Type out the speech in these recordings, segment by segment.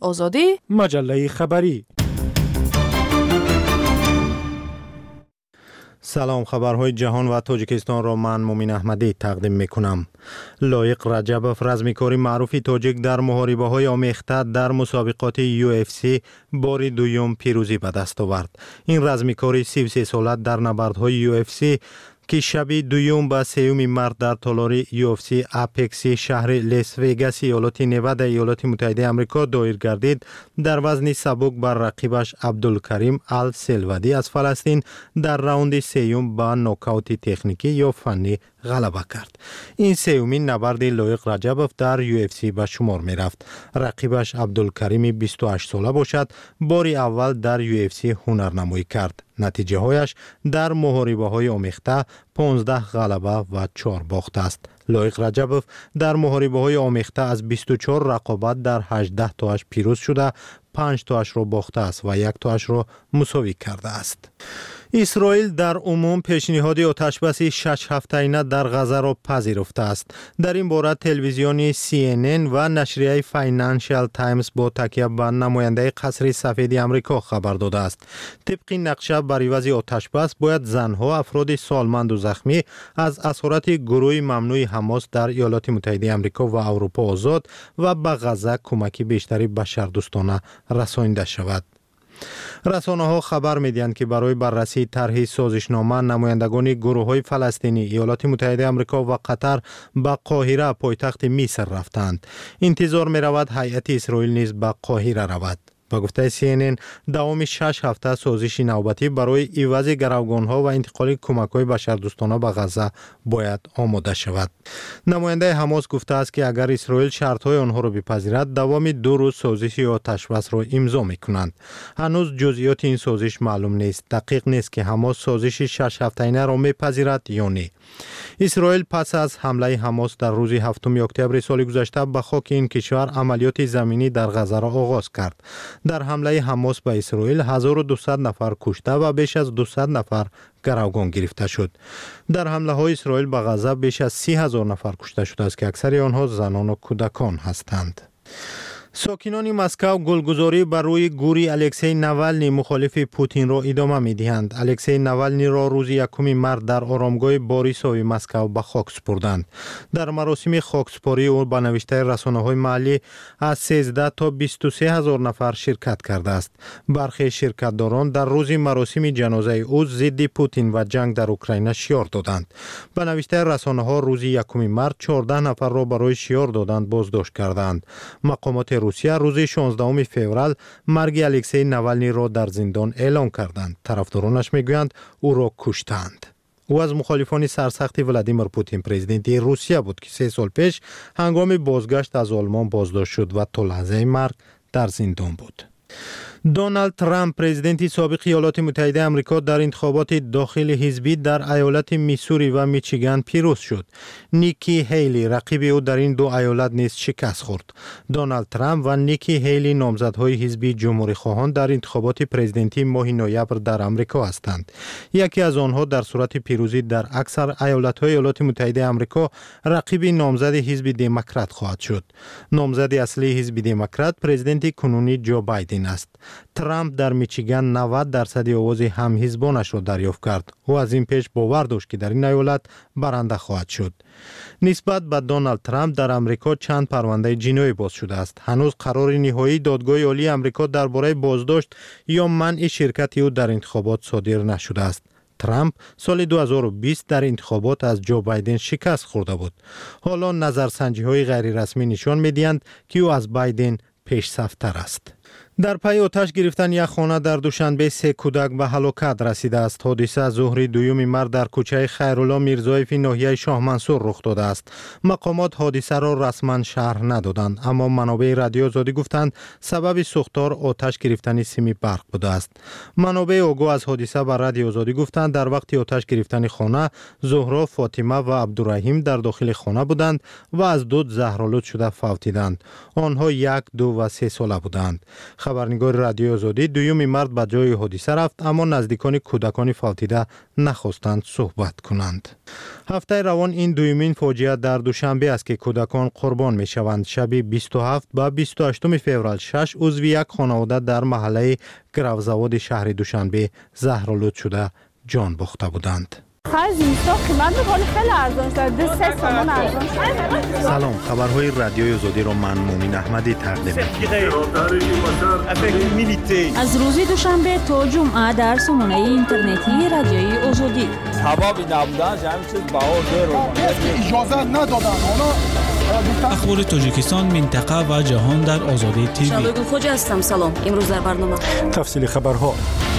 آزادی مجله خبری سلام خبرهای جهان و تاجیکستان را من مومین احمدی تقدیم می کنم. لایق رجبف رزمیکاری معروفی تاجیک در محاربه های آمیخته در مسابقات UFC باری دوم پیروزی به دست آورد. این رزمیکاری 33 سالت در نبردهای UFC ки шаби дуюм ба сеюми март дар толори UFC Apex шаҳри Лес-Вегаси иёлоти Невада, иёлоти Муттаҳидаи Амрико доир гардид, дар вазни сабук бар рақибаш Абдулкарим Ал-Селвадӣ аз Фаластин дар раунди сеюм ба нокаути техникӣ ё фаннӣ غلبه کرد. این سیومین نبرد لایق رجبوف در UFC به شمار می رفت رقیبش عبدالکریم 28 ساله باشد. باری اول در UFC هنر نمایی کرد. نتیجه هایش در محاربه های آمیخته 15 غلبه و 4 باخت است. لایق رجبوف در محاربه های آمیخته از 24 رقابت در 18 تاش پیروز شده 5 تاش را باخته است و یک تاش را مساوی کرده است. Исроил дар умум пешниҳоди оташбаси шашҳафтаина дар ғазаро пазируфтааст дар ин бора телевизиони cnn ва нашрияи financial times бо такя ба намояндаи қасри сафеди амрико хабар додааст. Тибқи нақша бар ивази оташбас бояд занҳо афроди солманду захмӣ аз асорати гурӯҳи мамнӯи ҳамос дар иёлоти муттаҳидаи амрико ва аврупо озод ва ба ғаза кӯмаки бештари башардӯстона расонида шавад расонаҳо хабар медиҳанд ки барои баррасии тарҳи созишнома намояндагони гурӯҳҳои фаластинӣ иёлоти муттаҳидаи амрико ва қатар ба қоҳира пойтахти миср рафтанд интизор меравад ҳайати исроил низ ба қоҳира равад با گفته سینین دوام شش هفته سازش نوبتی برای ایواز گروگانها و انتقال کمک‌های بشردوستانه به غزه باید آماده شود. نماینده حماس گفته است که اگر اسرائیل شرط‌های آنها را بپذیرد دوام دو روز سازش آتش بس را امضا می‌کنند هنوز جزئیات این سازش معلوم نیست. دقیق نیست که حماس سازش شش هفته‌ای را می‌پذیرد یا نه. اسرائیل پس از حمله حماس در روز 7 اکتبر سال گذشته به خاک این کشور عملیات زمینی در غزه را آغاز کرد. Дар ҳамлаи ҳамос ба исроил 1200 нафар кушта ва беш аз 200 нафар гаравгон гирифта шуд. Дар ҳамлаҳои исроил ба ғаза беш аз 30 0 нафар кушта шудааст ки аксари онҳо занону кӯдакон ҳастанд сокинони маскав гулгузорӣ бар рӯи гури алексей навални мухолифи путинро идома медиҳанд. Алексей навалниро рӯзи якуми март дар оромгоҳи борисови маскав ба хок супурданд дар маросими хоксупорӣ ӯ ба навиштаи расонаҳои маҳаллӣ аз 13 то 23 ҳазор нафар ширкат кардааст. Бархе ширкатдорон дар рӯзи маросими ҷанозаи ӯ зидди путин ва ҷанг дар украина шиёр доданд. Ба навиштаи расонаҳо рӯзи якуми март 14 нафарро барои шиёр додан боздошт карданд. Мақомоти русия рӯзи 16 феврал марги алексей навалниро дар зиндон эълон карданд. Тарафдоронаш мегӯянд ӯро куштаанд ӯ аз мухолифони сарсахти владимир путин президенти русия буд ки се сол пеш ҳангоми бозгашт аз олмон боздошт шуд ва то лаҳзаи марг дар зиндон буд دونالد ترامپ پرزیدنت سابق ایالات متحده آمریکا در انتخابات داخل حزبی در ایالت میسوری و میچیگان پیروز شد. نیکی هیلی رقیب او در این دو ایالت نیز شکست خورد. دونالد ترامپ و نیکی هیلی نامزدهای حزبی جمهوری خواهان در انتخابات پرزیدنتی ماه نوامبر در آمریکا هستند. یکی از آنها در صورت پیروزی در اکثر ایالت‌های ایالات متحده آمریکا رقیب نامزد حزب دموکرات خواهد شد. نامزد اصلی حزب دموکرات پرزیدنت کنونی جو بایدن است. Трамп дар мичиган 90 дарсади овози ҳамҳизбонашро дарёфт кард. Ӯ аз ин пеш бовар дошт ки дар ин аёлат баранда хоҳад шуд. Нисбат ба доналд трамп дар амрико чанд парвандаи ҷиноӣ боз шудааст. Ҳанӯз қарори ниҳоии додгоҳи олии амрико дар бораи боздошт ё манъи ширкати ӯ дар интихобот содир нашудааст. Трамп соли 2020 дар интихобот аз ҷо байден шикаст хӯрда буд. Ҳоло назарсанҷиҳои ғайрирасмӣ нишон медиҳанд ки ӯ аз байден пешсафтар аст дар пайи оташ гирифтани як хона дар душанбе се кӯдак ба ҳалокат расидааст ҳодиса зуҳри дуюми март дар кӯчаи хайрулло мирзоеви ноҳияи шоҳмансур рух додааст мақомот ҳодисаро расман шаҳр надоданд аммо манобеи радиоозодӣ гуфтанд сабаби сӯхтор оташ гирифтани сими барқ будааст манобеи огоҳ аз ҳодиса ба радиоозодӣ гуфтанд дар вақти оташ гирифтани хона зуҳро фотима ва абдураҳим дар дохили хона буданд ва аз дуд заҳролуд шуда фавтиданд онҳо як ду ва се сола буданд رادیو آزادی دویومی مرد به جای حادثه رفت اما نزدیکان کودکان فالتیده نخواستند صحبت کنند. هفته روان این دویمین فاجعه در دوشنبه است که کودکان قربان می شوند شب 27 به 28 فوریه 6 عضو یک خانواده در محله گروزواد شهر دوشنبه زهرالود شده. جان باخته بودند سلام. خبرهای رادیوی زودی رو من مومین احمدی تقدیم از روزی دوشنبه تا جمعه در سمونه اینترنتی رادیوی آزادی سبابی نبودن همین چیز بها اجازه ندادن. ахбори тоҷикистон минтақа ва ҷаҳон дар озодии тв. Шандогул хоҷа ҳастам салом. Имрӯз дар барнома. Тафсили хабарҳо.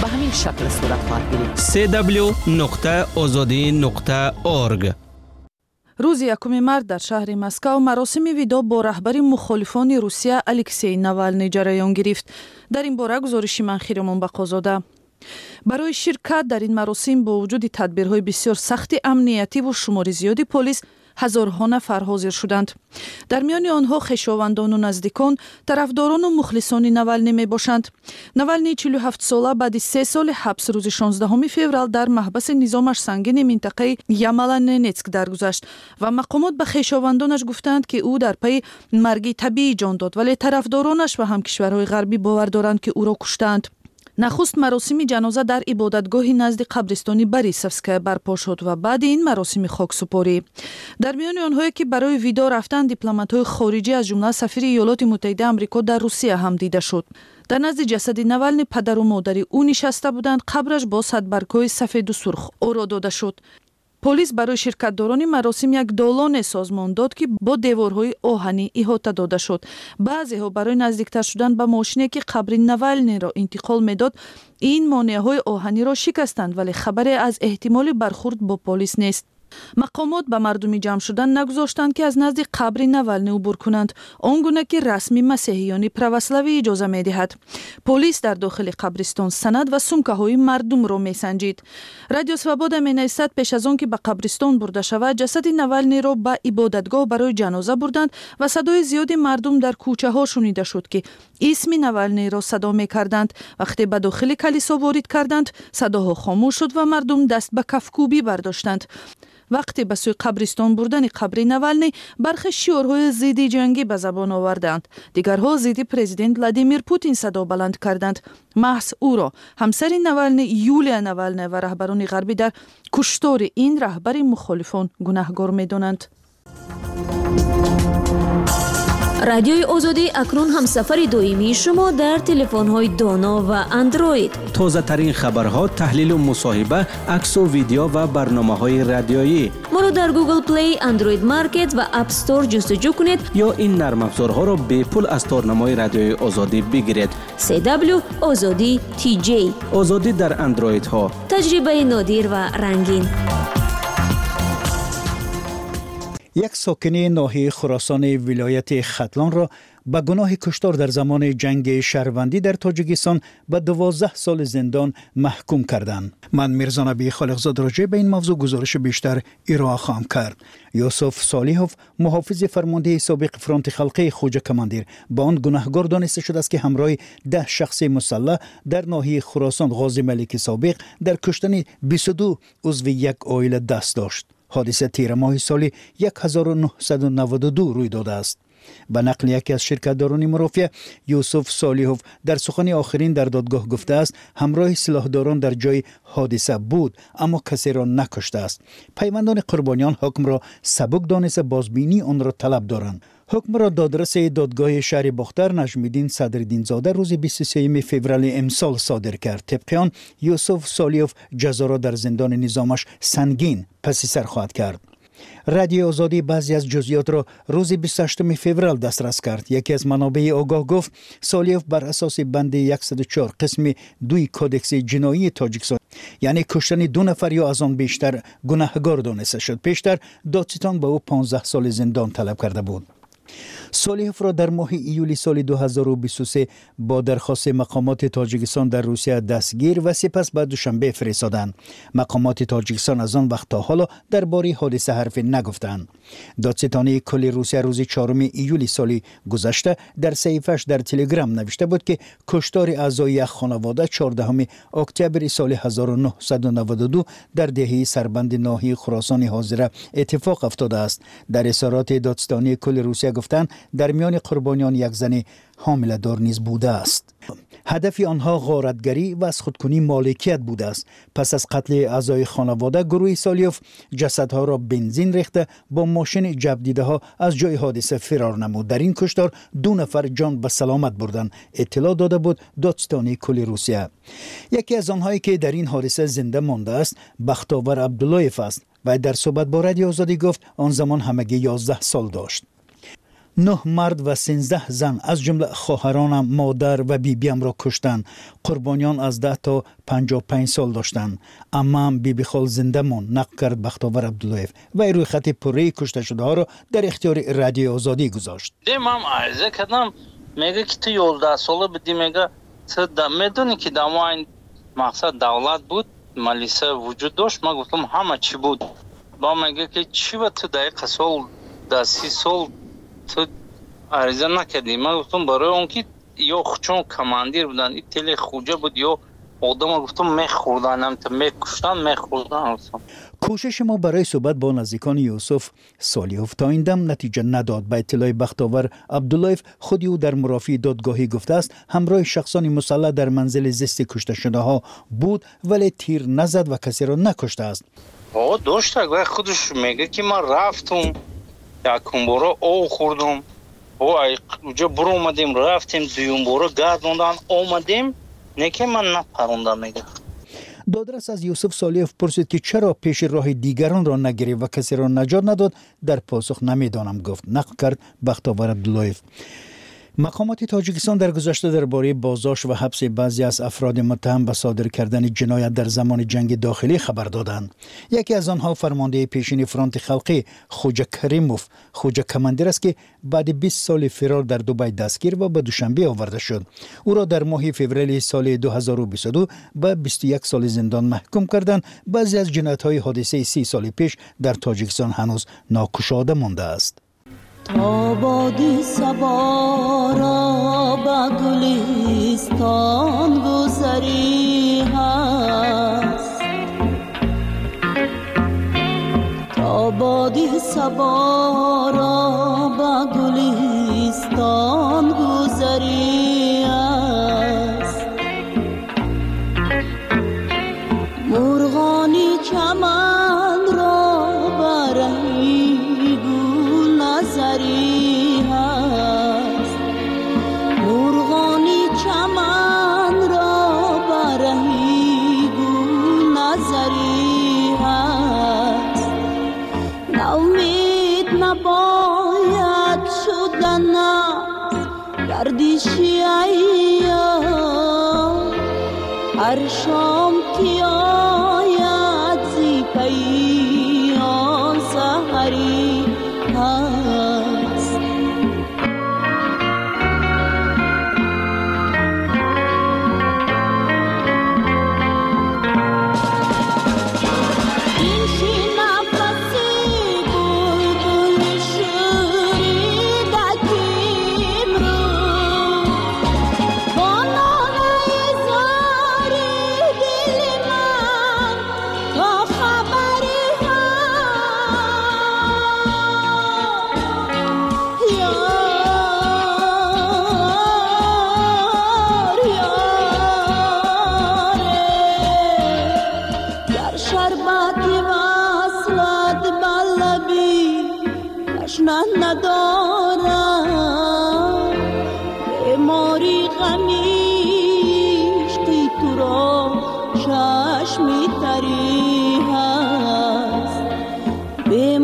Ба ҳамин шакл сурат хоҳад гирифт cw нуқта озодӣ нуқта орг рӯзи 1 март дар шаҳри москав маросими видо бо раҳбари мухолифони русия алексей навалный ҷараён гирифт. Дар ин бора гузориши манхиромон бақозода барои ширкат дар ин маросим бо вуҷуди тадбирҳои бисёр сахти амниятиву шумори зиёди полис ҳазорҳо нафар ҳозир шуданд. Дар миёни онҳо хешовандону наздикон тарафдорону мухлисони навалнӣ мебошанд. Навалнии 47сола баъди се соли ҳабс рӯзи 16 феврал дар маҳбаси низомаш сангини минтақаи ямаланенецк даргузашт ва мақомот ба хешовандонаш гуфтанд ки ӯ дар пайи марги табиӣ ҷон дод вале тарафдоронаш ва ҳамкишварҳои ғарбӣ бовар доранд ки ӯро куштаанд нахуст маросими ҷаноза дар ибодатгоҳи назди қабристони борисовская барпо шуд ва баъди ин маросими хоксупорӣ. Дар миёни онҳое ки барои видо рафтанд дипломатҳои хориҷӣ аз ҷумла сафири иёлоти муттаҳидаи амрико дар русия ҳам дида шуд. Дар назди ҷасади навални падару модари ӯ нишаста буданд қабраш бо садбаргҳои сафеду сурх оро дода шуд полис барои ширкатдорони маросим як долоне созмон дод ки бо деворҳои оҳанӣ иҳота дода шуд. Баъзеҳо барои наздиктар шудан ба мошине ки қабри навалниро интиқол медод ин монеаҳои оҳаниро шикастанд вале хабаре аз эҳтимоли бархурд бо полис нест мақомот ба мардуми ҷамъ шудан нагузоштанд ки аз назди қабри навални убур кунанд. Он гуна ки расми масеҳиёни православӣ иҷоза медиҳад. Полис дар дохили қабристон санад ва сумкаҳои мардумро месанҷид. Радио свобода менависад пеш аз он ки ба қабристон бурда шавад ҷасади навалниро ба ибодатгоҳ барои ҷаноза бурданд ва садои зиёди мардум дар кӯчаҳо шунида шуд ки исми навалниро садо мекарданд. Вақте ба дохили калисо ворид карданд садоҳо хомӯш шуд ва мардум даст ба кафкӯбӣ бардоштанд вақте ба сӯи қабристон бурдани қабри навални бархе шиорҳои зидди ҷангӣ ба забон оварданд. Дигарҳо зидди президент владимир путин садо баланд карданд. Маҳз ӯро. Ҳамсари навални юлия навалная ва раҳбарони ғарбӣ дар куштори ин раҳбари мухолифон гунаҳгор медонанд радиои озодӣ акнун ҳамсафари доимии шумо дар телефонҳои доно ва андроид тозатарин хабарҳо таҳлилу мусоҳиба аксу видео ва барномаҳои радиоӣ. Моро дар google play android market ва app store ҷустуҷӯ кунед. Ё ин нармафзорҳоро бепул аз торнамои радиои озодӣ бигиред. Cw озодӣ tj озодӣ дар андроидҳо таҷрибаи нодир ва рангин یک ساکنی ناحیه خراسان ولایت خطلان را به گناه کشتار در زمان جنگ شهروندی در تاجیکستان به دوازده سال زندان محکوم کردند. من میرزا نبی خالقزاد راجع به این موضوع گزارش بیشتر ارائه خواهم کرد. یوسف صالحوف محافظ فرمانده سابق فرانت خلقی خوجه کماندیر. با آن گناهگار دانسته شده است که همراه ده شخص مسلح در ناحیه خراسان غازی ملک سابق در کشتن 22 عضو یک عائله دست داشت. حادثه تیر ماه سال 1992 روی داده است. به نقل یکی از شرکتداران مرافع یوسف سالیهوف در سخن آخرین در دادگاه گفته است همراه سلاحداران در جای حادثه بود اما کسی را نکشته است. پیوندان قربانیان حکم را سبک حکم را دادرس دادگاه شهر باختر نجمیدین صدرالدین زاده روز 23 فوریه امسال صادر کرد. طبق آن یوسف سالیوف جزا را در زندان نظامش سنگین پسی سر خواهد کرد. رادیو آزادی بعضی از جزئیات را روز 28 فوریه دسترس کرد. یکی از منابع آگاه گفت سالیوف بر اساس بند 104 قسم دوی کودکس جنایی تاجیکستان یعنی کشتن دو نفر یا از آن بیشتر گناهگار دانسته شد. پیشتر دادستان به او 15 سال زندان طلب کرده بود. صالحوف را در ماه ایولی سال 2023 با درخواست مقامات تاجیکستان در روسیه دستگیر و سپس به دوشنبه فرستادند. مقامات تاجیکستان از آن وقت تا حالا درباره حادثه حرف نگفتند. دادستانی کل روسیه روز 4 ایولی سال گذشته در صحیفش در تلگرام نوشته بود که کشتار اعضای یک خانواده 14 اکتبر سال 1992 در دهه سربند ناحیه خراسان حاضره اتفاق افتاده است. در اظهارات دادستانی کل روسیه گفتند در میان قربانیان یک زن حامله دار نیز بوده است. هدف آنها غارتگری و از خودکنی مالکیت بوده است. پس از قتل اعضای خانواده گروه سالیوف جسدها را بنزین ریخته با ماشین جبدیده ها از جای حادثه فرار نمود. در این کشتار دو نفر جان به سلامت بردن. اطلاع داده بود دادستانی کل روسیه. یکی از آنهایی که در این حادثه زنده مانده است بختاور عبداللهیف است و در صحبت با رادیو آزادی گفت آن زمان همگی 11 سال داشت. نه مرد و سینزده زن از جمله خواهرانم مادر و بیبیم را کشتند قربانیان از ده تا پنج سال داشتند اما بیبی خال زنده مون نقل کرد بختاور عبداللهیف. و روی خط پره کشته شده ها را در اختیار رادیو آزادی گذاشت. دیم هم عرضه کردم. میگه که تو یولده ساله بدی میگه می‌دونی که دما این مقصد دولت بود. ملیسه وجود داشت. ما گفتم همه چی بود. با میگه که چی با تو دقیقه سال ده سی سال ту ариза накардӣ. Ман гуфтам барои он ки ё чун командир будан и тели хуҷа буд ё одама гуфтам мехӯрданам мекуштан мехӯрдан гуфтам. Кӯшиш мо барои суҳбат бо наздикони юсуф солиҳов. То ин дам натиҷа надод ба иттилои бахтовар абдуллоев худи ӯ дар мурофии додгоҳӣ гуфтааст. Ҳамроҳи шахсони мусаллаҳ дар манзили зисти кушташудаҳо буд вале тир назад ва касеро накуштааст. О доштак вай худаш мега ки ман рафтум якумбора ов хӯрдум уҷо буромадем рафтем дуюмбора гардондан омадем. Неке ман напаронда мегӯям. Додрас аз юсуф солиев пурсид ки чаро пеши роҳи дигаронро нагирӣ ва касеро наҷот надод дар посух намедонам гуфт. Нақл кард бахтовар абдуллоев. مقامات تاجیکستان در گذشته درباره بازداشت و حبس بعضی از افراد متهم به صادر کردن جنایت در زمان جنگ داخلی خبر دادند. یکی از آنها فرمانده پیشین فرانت خلقی خوجا کریموف. خوجا کماندر است که بعد 20 سال فرار در دوبای دستگیر و به دوشنبه آورده شد. او را در ماه فوریه سال 2022 به 21 سال زندان محکوم کردند. بعضی از جنایت های حادثه 30 سال پیش در تاجیکستان هنوز ناکشاده مانده است. تا بادی سبا را به گلستان گذری هست. تا بادی سبا heart. چشمی تری هست. به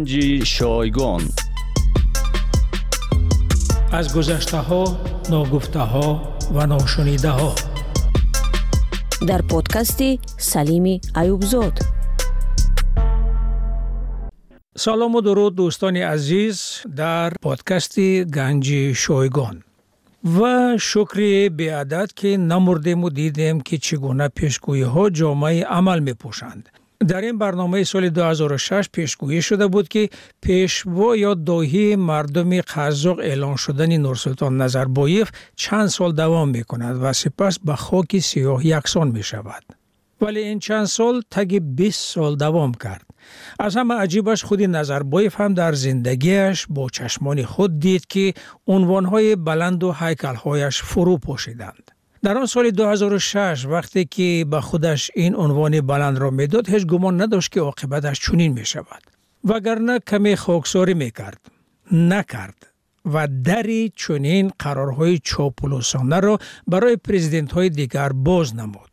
ганҷи шойгон. Аз гузаштаҳо ногуфтаҳо ва ношунидаҳо. Дар подкасти салими аюбзод салому дуруд дӯстони азиз дар подкасти ганҷи шойгон ва шукри беадад ки намурдему дидем ки чӣ гуна пешгӯиҳо ҷомаи амал мепӯшанд. در این برنامه سال 2006 پیشگویی شده بود که پیشوا یا داهی مردم قزاق اعلان شدن نورسلطان نظربایف چند سال دوام می کند و سپس به خاک سیاه یکسان می. ولی این چند سال تگ 20 سال دوام کرد. از همه عجیبش خودی نظربایف هم در زندگیش با چشمان خود دید که عنوانهای بلند و حیکلهایش فرو дар он соли 2006 вақте ки ба худаш ин унвони баландро медод ҳеҷ гумон надошт ки оқибаташ чунин мешавад. Вагарна каме хоксорӣ мекард. Накард ва дари чунин қарорҳои чопулӯсонаро барои президентҳои дигар боз намуд.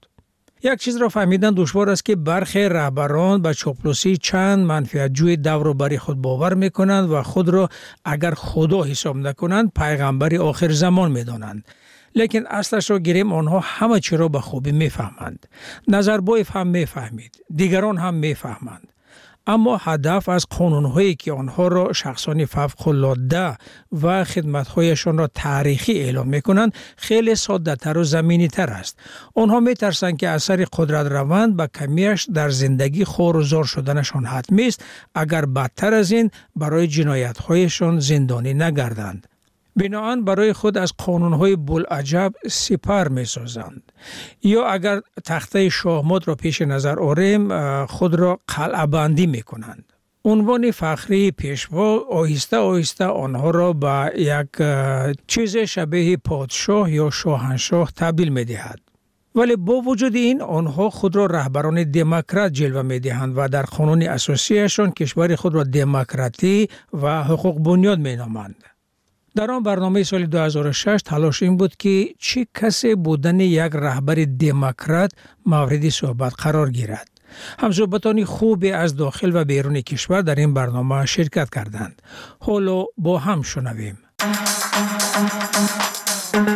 Як чизро фаҳмидан душвор аст ки бархе раҳбарон ба чоплӯсӣ чанд манфиатҷӯи давру бари худ бовар мекунанд ва худро агар худо ҳисоб накунанд пайғамбари охирзамон медонанд. لیکن اصلش را گیریم آنها همه چی را به خوبی می‌فهمند نظربایف هم می‌فهمید دیگران هم می‌فهمند اما هدف از قانونهایی که آنها را شخصان فوقالعاده و خدمتهایشان را تاریخی اعلام می کنند خیلی ساده تر و زمینی تر است. آنها می ترسند که اثر قدرت روند به کمیش در زندگی خور و زار شدنشان حتمی است اگر بدتر از این برای جنایتهایشان زندانی نگردند. بناهن برای خود از قانونهای بلعجب سپر می سازند. یا اگر تخته شاهماد را پیش نظر آریم خود را قلعه بندی می کنند. عنوان فخری پیشوا آهسته آهسته آنها را به یک چیز شبیه پادشاه یا شاهنشاه تبدیل می دهد. ولی با وجود این آنها خود را رهبران دموکرات جلوه می دهند و در قانون اساسیشان کشور خود را دموکراتی و حقوق بنیاد می نامند. در آن برنامه سال 2006 تلاش این بود که چه کسی بودن یک رهبر دموکرات مورد صحبت قرار گیرد. همصحبتانی خوبی از داخل و بیرون کشور در این برنامه شرکت کردند. حالا با هم شنویم.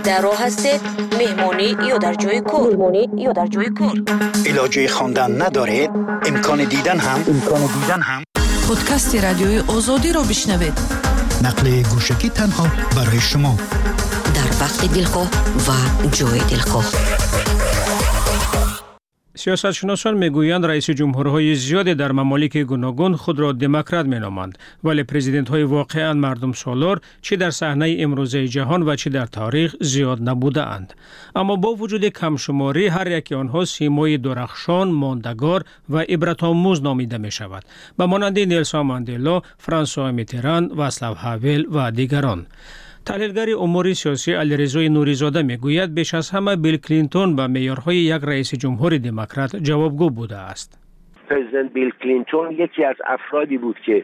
در راه هستید مهمانی یا در جای کور مهمانی یا در جای کور علاجه خواندن ندارید امکان دیدن هم امکان دیدن هم پودکست رادیوی آزادی را بشنوید нақлияи гӯшакӣ танҳо барои шумо. Дар вақти дилхоҳ ва ҷои дилхоҳ сиёсатшиносон мегӯянд раиси ҷумҳурҳои зиёде дар мамолики гуногун худро демократ меноманд. Вале президентҳои воқеан мардумсолор чӣ дар саҳнаи имрӯзаи ҷаҳон ва чӣ дар таърих зиёд набудаанд. Аммо бо вуҷуди камшуморӣ ҳар яки онҳо симои дурахшон мондагор ва ибратомӯз номида мешавад. Ба монанди нелсон мандело франсуа митеран васлав ҳавел ва дигарон. امور سیاسی علیرضا نوریزاده می‌گوید بیش از همه بیل کلینتون به معیارهای یک رئیس جمهور دموکرات جوابگو بوده است. پرزیدنت بیل کلینتون یکی از افرادی بود که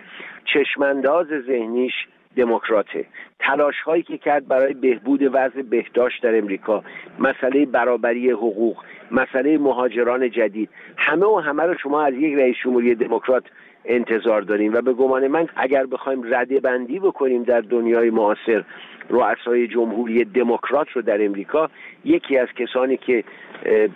چشمانداز ذهنیش دموکراته. تلاش هایی که کرد برای بهبود وضع بهداشت در امریکا مسئله برابری حقوق مسئله مهاجران جدید همه و همه رو شما از یک رئیس جمهوری دموکرات انتظار داریم. و به گمان من اگر بخوایم رده بندی بکنیم در دنیای معاصر رؤسای جمهوری دموکرات رو در امریکا یکی از کسانی که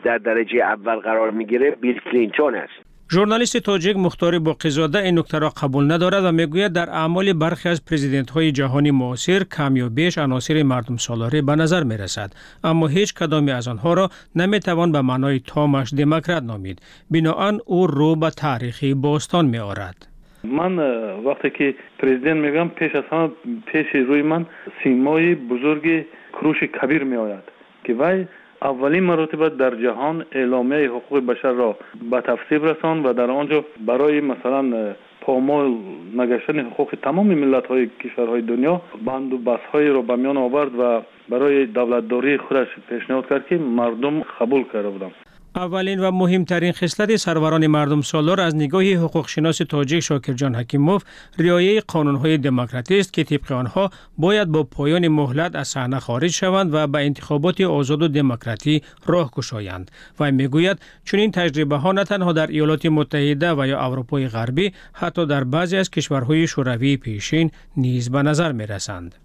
در درجه اول قرار می‌گیره بیل کلینتون است ژورنالیست تاجیک مختار باقیزاده این نکته را قبول ندارد و می‌گوید در اعمال برخی از پرزیدنت های جهانی معاصر کم یا بیش عناصر مردم سالاری به نظر می رسد اما هیچ کدامی از آنها را نمی توان به معنای تامش دموکرات نامید بناهن او رو به تاریخی باستان می آرد من وقتی که پرزیدنت میگم پیش از همه پیش روی من سیمای بزرگ کروش کبیر می آید که وی اولین مرتبه در جهان اعلامیه حقوق بشر را به تفسیر رساند و در آنجا برای مثلا پامال نگشتن حقوق تمام ملت های کشورهای دنیا بند و بس های را به میان آورد و برای دولتداری خودش پیشنهاد کرد که مردم قبول کرده بودند. اولین و مهمترین خصلت سروران مردم سالار از نگاه حقوق شناس تاجیک شاکرجان حکیموف ریایه قانونهای دموکراتی است که طبق آنها باید با پایان مهلت از صحنه خارج شوند و به انتخابات آزاد و دموکراتی راه گشایند و می‌گوید چون این تجربه ها نه تنها در ایالات متحده و یا اروپای غربی حتی در بعضی از کشورهای شوروی پیشین نیز به نظر می رسند.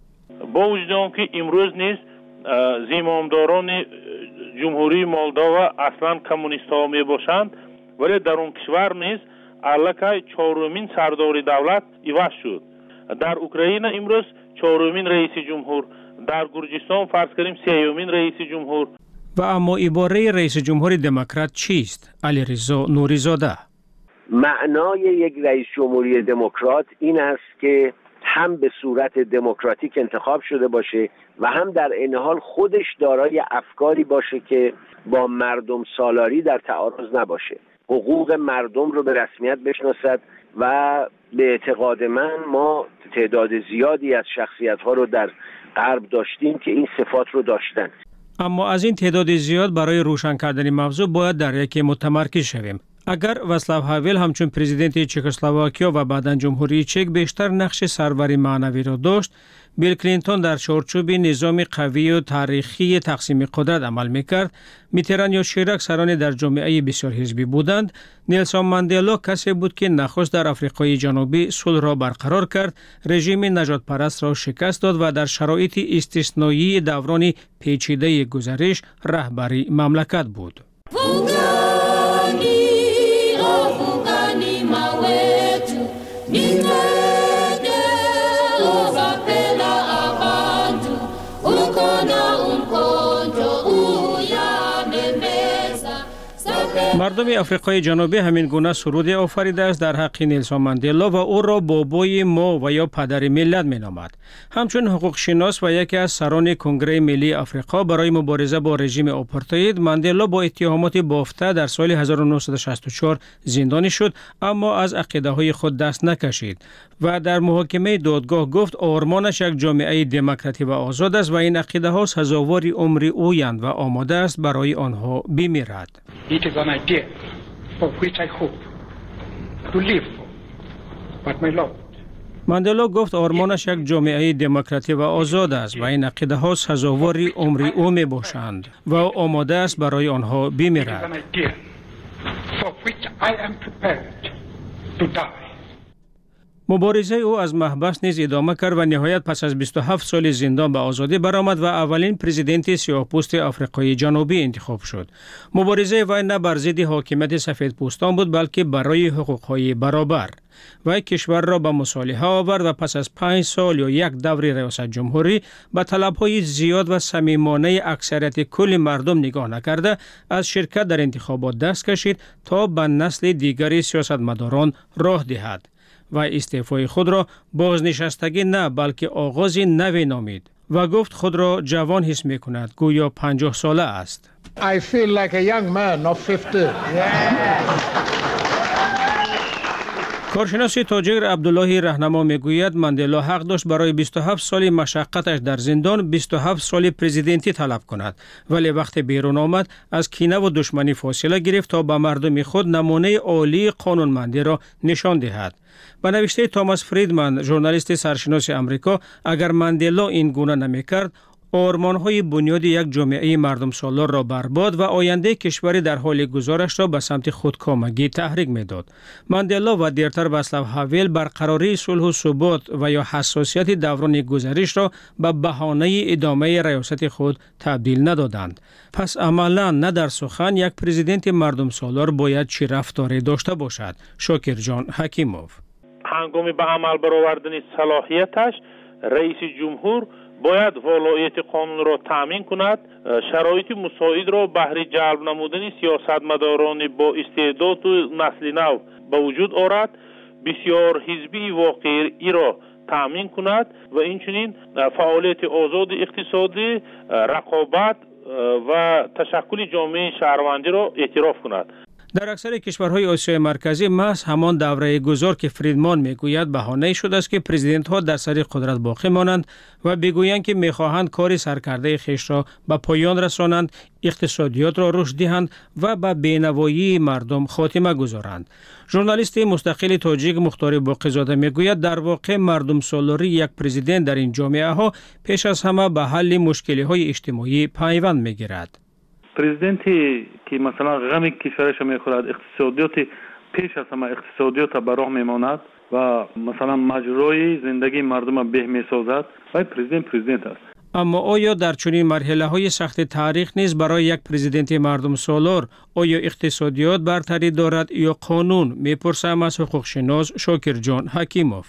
با وجود که امروز نیز زیمامداران جمهوری молдова аслан коммунистҳо мебошанд вале дар он кишвар низ аллакай чорумин сардори давлат иваз шуд дар украина имрӯз чорумин раиси ҷумҳур дар гурҷистон фарз кардем сеюмин раиси ҷумҳур ва аммо ибораи раиси ҷумҳури демократ чист алиризо нуризода معنای یک رئیس جمهوری دموکرات این است که هم به صورت دموکراتیک انتخاب شده باشه و هم در این حال خودش دارای افکاری باشه که با مردم سالاری در تعارض نباشه. حقوق مردم رو به رسمیت بشناسد و به اعتقاد من ما تعداد زیادی از شخصیت ها رو در غرب داشتیم که این صفات رو داشتن. اما از این تعداد زیاد برای روشن کردن موضوع باید در یکی متمرکز شویم. اگر واسلاو هاول همچون پرزیدنت چکسلواکیا و بعدا جمهوری چک بیشتر نقش سروری معنوی را داشت بیل کلینتون در چارچوب نظام قوی و تاریخی تقسیم قدرت عمل می‌کرد میتران یا شیرک سران در جامعه بسیار حزبی بودند نیلسون ماندلا کسی بود که نخست در آفریقای جنوبی صلح را برقرار کرد رژیم نجات پرست را شکست داد و در شرایط استثنایی مردم افریقای جنوبی همین گونه سرود آفریده است در حق نیلسون ماندلا و او را بابای ما و یا پدر ملت می نامد. همچون حقوق شناس و یکی از سران کنگره ملی افریقا برای مبارزه با رژیم آپارتاید ماندلا با اتهامات بافته در سال 1964 زندانی شد اما از عقیده های خود دست نکشید و در محاکمه دادگاه گفت آرمانش یک جامعه دموکراتی و آزاد است و این عقیده ها سزاوار عمر اویند و آماده است برای آنها بمیرد. Idea for which I hope to live for. But my Lord, ماندلا گفت آرمانش یک جامعه دموکراتی و آزاد است و این عقیده ها سزاوار عمری او می باشند و آماده است برای آنها بمیرد. مبارزه او از محبس نیز ادامه کرد و نهایت پس از 27 سال زندان به آزادی برآمد و اولین پرزیدنت سیاه‌پوست آفریقای جنوبی انتخاب شد. مبارزه وی نه بر ضد حاکمیت سفیدپوستان بود بلکه برای حقوق‌های برابر. و کشور را به مصالحه آورد و پس از پنج سال یا یک دور ریاست جمهوری به طلبهای زیاد و صمیمانه اکثریت کل مردم نگاه نکرده از شرکت در انتخابات دست کشید تا به نسل دیگری سیاستمداران راه دهد. و استعفای خود را بازنشستگی نه بلکه آغاز نوی نامید و گفت خود را جوان حس می کند گویا پنجاه ساله است I feel like a young man of 50. کارشناس تاجر عبدالله رهنما می‌گوید ماندلا حق داشت برای 27 سال مشقتش در زندان 27 سال پرزیدنتی طلب کند. ولی وقتی بیرون آمد از کینه و دشمنی فاصله گرفت تا به مردم خود نمونه عالی قانونمندی را نشان دهد. به نوشته توماس فریدمن ژورنالیست سرشناس امریکا اگر ماندلا این گونه نمی‌کرد آرمان های بنیاد یک جامعه مردم سالار را برباد و آینده کشوری در حال گزارش را به سمت خودکامگی تحریک می‌داد. ماندلا و دیرتر واسلاو هاویل برقراری صلح و ثبات و یا حساسیت دوران گذریش را به بهانه ادامه ریاست خود تبدیل ندادند. پس عملا نه در سخن یک پرزیدنت مردم سالار باید چی رفتاری داشته باشد. شاکر جان حکیموف هنگامی به عمل برآوردن صلاحیتش رئیس جمهور бояд волоияти қонунро таъмин кунад э, шароити мусоидро баҳри ҷалб намудани сиёсатмадорони боистеъдоду насли нав ба вуҷуд орад бисёрҳизбии воқеиро таъмин кунад ва инчунин э, фаъолияти озоди иқтисодӣ э, рақобат ва ташаккули ҷомеаи шаҳрвандиро эътироф кунад. در اکثر کشورهای آسیای مرکزی محض همان دوره گذار که فریدمان می‌گوید بهانه شده است که پرزیدنت ها در سر قدرت باقی مانند و بگویند که می‌خواهند کار سرکرده خیش را به پایان رسانند اقتصادیات را رشد دهند و به بینوایی مردم خاتمه گذارند. ژورنالیست مستقل تاجیک مختار باقیزاده می‌گوید در واقع مردم سالاری یک پرزیدنت در این جامعه ها پیش از همه به حل مشکلی های اجتماعی پیوند می‌گیرد. پریزیدنتی که مثلا غم کشورش می‌خورد اقتصادیات پیش از همه اقتصادیات به راه میماند و مثلا مجرای زندگی مردم به می‌سازد و پریزیدنت پریزیدنت است. اما آیا در چنین مرحله های سخت تاریخ نیز برای یک پریزیدنت مردم سالار آیا اقتصادیات برتری دارد یا قانون؟ می‌پرسم از حقوقشناس شاکر جان حکیموف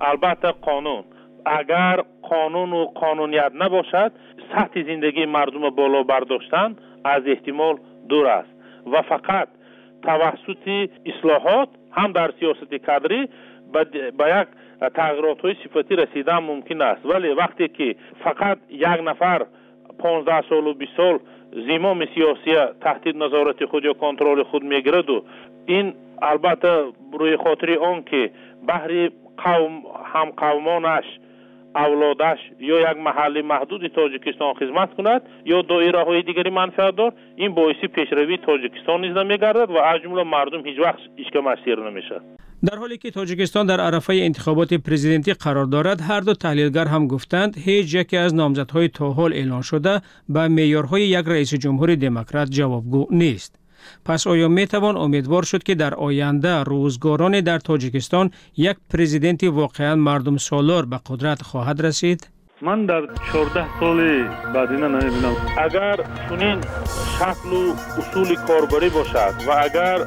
البته قانون. اگر قانون و قانونیت نباشد سطح زندگی مردم بالا برداشتن аз эҳтимол дур аст. Ва фақат тавассути ислоҳот ҳам дар сиёсати кадрӣ ба як тағйиротҳои сифатӣ расидан мумкин аст. Вале вақте ки фақат як нафар понздаҳ солу бист сол зимоми сиёсия таҳти назорати худ ё контроли худ мегираду ин албатта рӯи хотири он ки баҳри қавм ҳамқавмонаш авлодаш ё як маҳалли маҳдуди тоҷикистон хизмат кунад ё доираҳои дигари манфиатдор ин боиси пешравии тоҷикистон низ намегардад ва аз ҷумла мардум ҳеҷ вақт ишкамаш сир намешавад дар ҳоле ки тоҷикистон дар арафаи интихоботи президентӣ қарор дорад ҳар ду таҳлилгар ҳам гуфтанд ҳеҷ яке аз номзадҳои то ҳол эълон шуда ба меъёрҳои як раиси ҷумҳури демократ ҷавобгӯ нест пас оё метавон умедвор шуд ки дар оянда рӯзгороне дар тоҷикистон як президенти воқеан мардумсолор ба қудрат хоҳад расид? Ман дар чордаҳ соли баъдина намебинам. Агар чунин шаклу усули корбарӣ бошад ва агар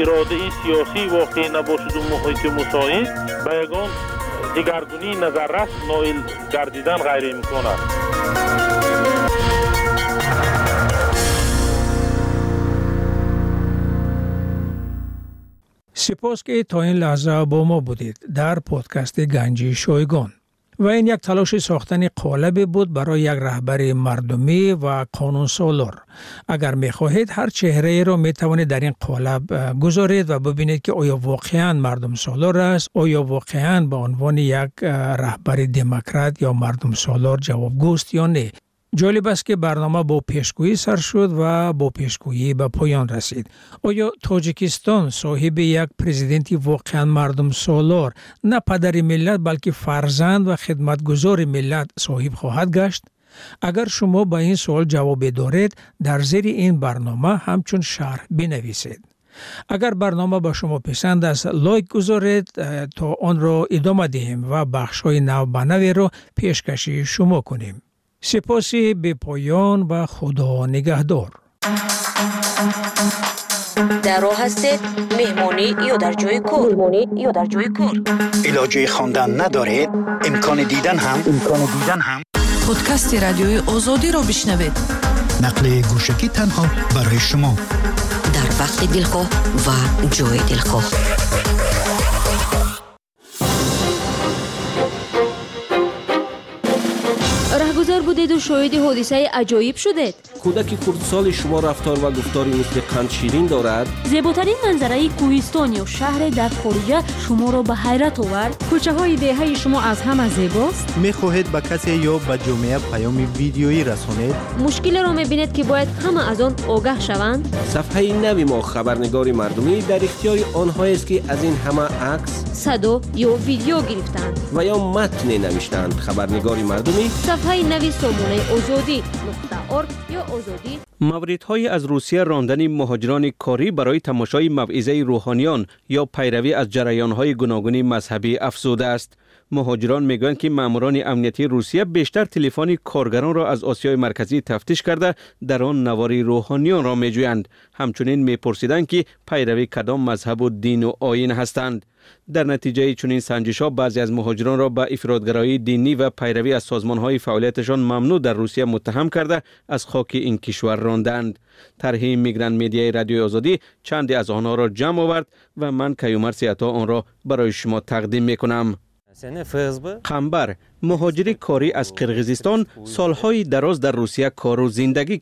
иродаи сиёсӣ воқеъ набошаду муҳити мусоид ба ягон дигаргунии назаррас ноил гардидан ғайриимкон аст سپاس که تا این لحظه با ما بودید در پادکست گنجی شایگان و این یک تلاش ساختن قالب بود برای یک رهبر مردمی و قانون سالار. اگر می خواهید هر چهره را می توانید در این قالب گذارید و ببینید که آیا واقعا مردم سالار است آیا واقعا به عنوان یک رهبر دموکرات یا مردم سالار جوابگوست یا نه. جالب است که برنامه با پیشگویی سر شد و با پیشگویی به پایان رسید. آیا تاجیکستان صاحب یک پرزیدنتی واقعا مردم سالار نه پدر ملت بلکه فرزند و خدمتگزار ملت صاحب خواهد گشت؟ اگر شما به این سوال جواب دارید در زیر این برنامه همچون شرح بنویسید. اگر برنامه به شما پسند است لایک گذارید تا آن را ادامه دهیم و بخش های نو سپاسی به پایان و خدا نگهدار. در راه هستید مهمانی یا در جای کور مهمانی یا در جای کور علاجه خواندن ندارید امکان دیدن هم. امکان دیدن هم. پادکست رادیوی آزادی را بشنوید. نقل گوشکی تنها برای شما. در وقت دلخواه و جای دلخواه. راهگذار بودید و شاهد حادثه عجایب شدید. کودک کردسال شما رفتار و گفتاری مثل قند شیرین دارد. زیباترین منظره کوهستان یا شهر در خارجه شما را به حیرت آورد. کوچه های دهه شما از همه زیباست. می خواهید به کسی یا به جامعه پیام ویدیویی رسانید؟ مشکل را می بینید که باید همه از آن آگاه شوند. صفحه نوی ما خبرنگار مردمی در اختیار آنها است که از این همه عکس صدا یا ویدیو گرفتند. و یا متن نوشتند. خبرنگار مردمی صفحه آزادی نقطه ارگ یا آزادی. موردهای از روسیه راندن مهاجران کاری برای تماشای موعظه روحانیان یا پیروی از جریانهای گوناگون مذهبی افزوده است. مهاجران می‌گویند که ماموران امنیتی روسیه بیشتر تلفن کارگران را از آسیای مرکزی تفتیش کرده در آن نواری روحانیان را میجویند. همچنین میپرسیدند که پیروی کدام مذهب و دین و آیین هستند. در نتیجه چنین سنجش ها بعضی از مهاجران را به افرادگرایی دینی و پیروی از سازمان های فعالیتشان ممنوع در روسیه متهم کرده از خاک این کشور راندند. طرح میگرند میدیای رادیو آزادی چندی از آنها را جمع آورد و من کیومر سیاتا آن را برای شما تقدیم می‌کنم. قنبر مهاجری کاری از قرغیزستان سالهای دراز در روسیه کار و زندگی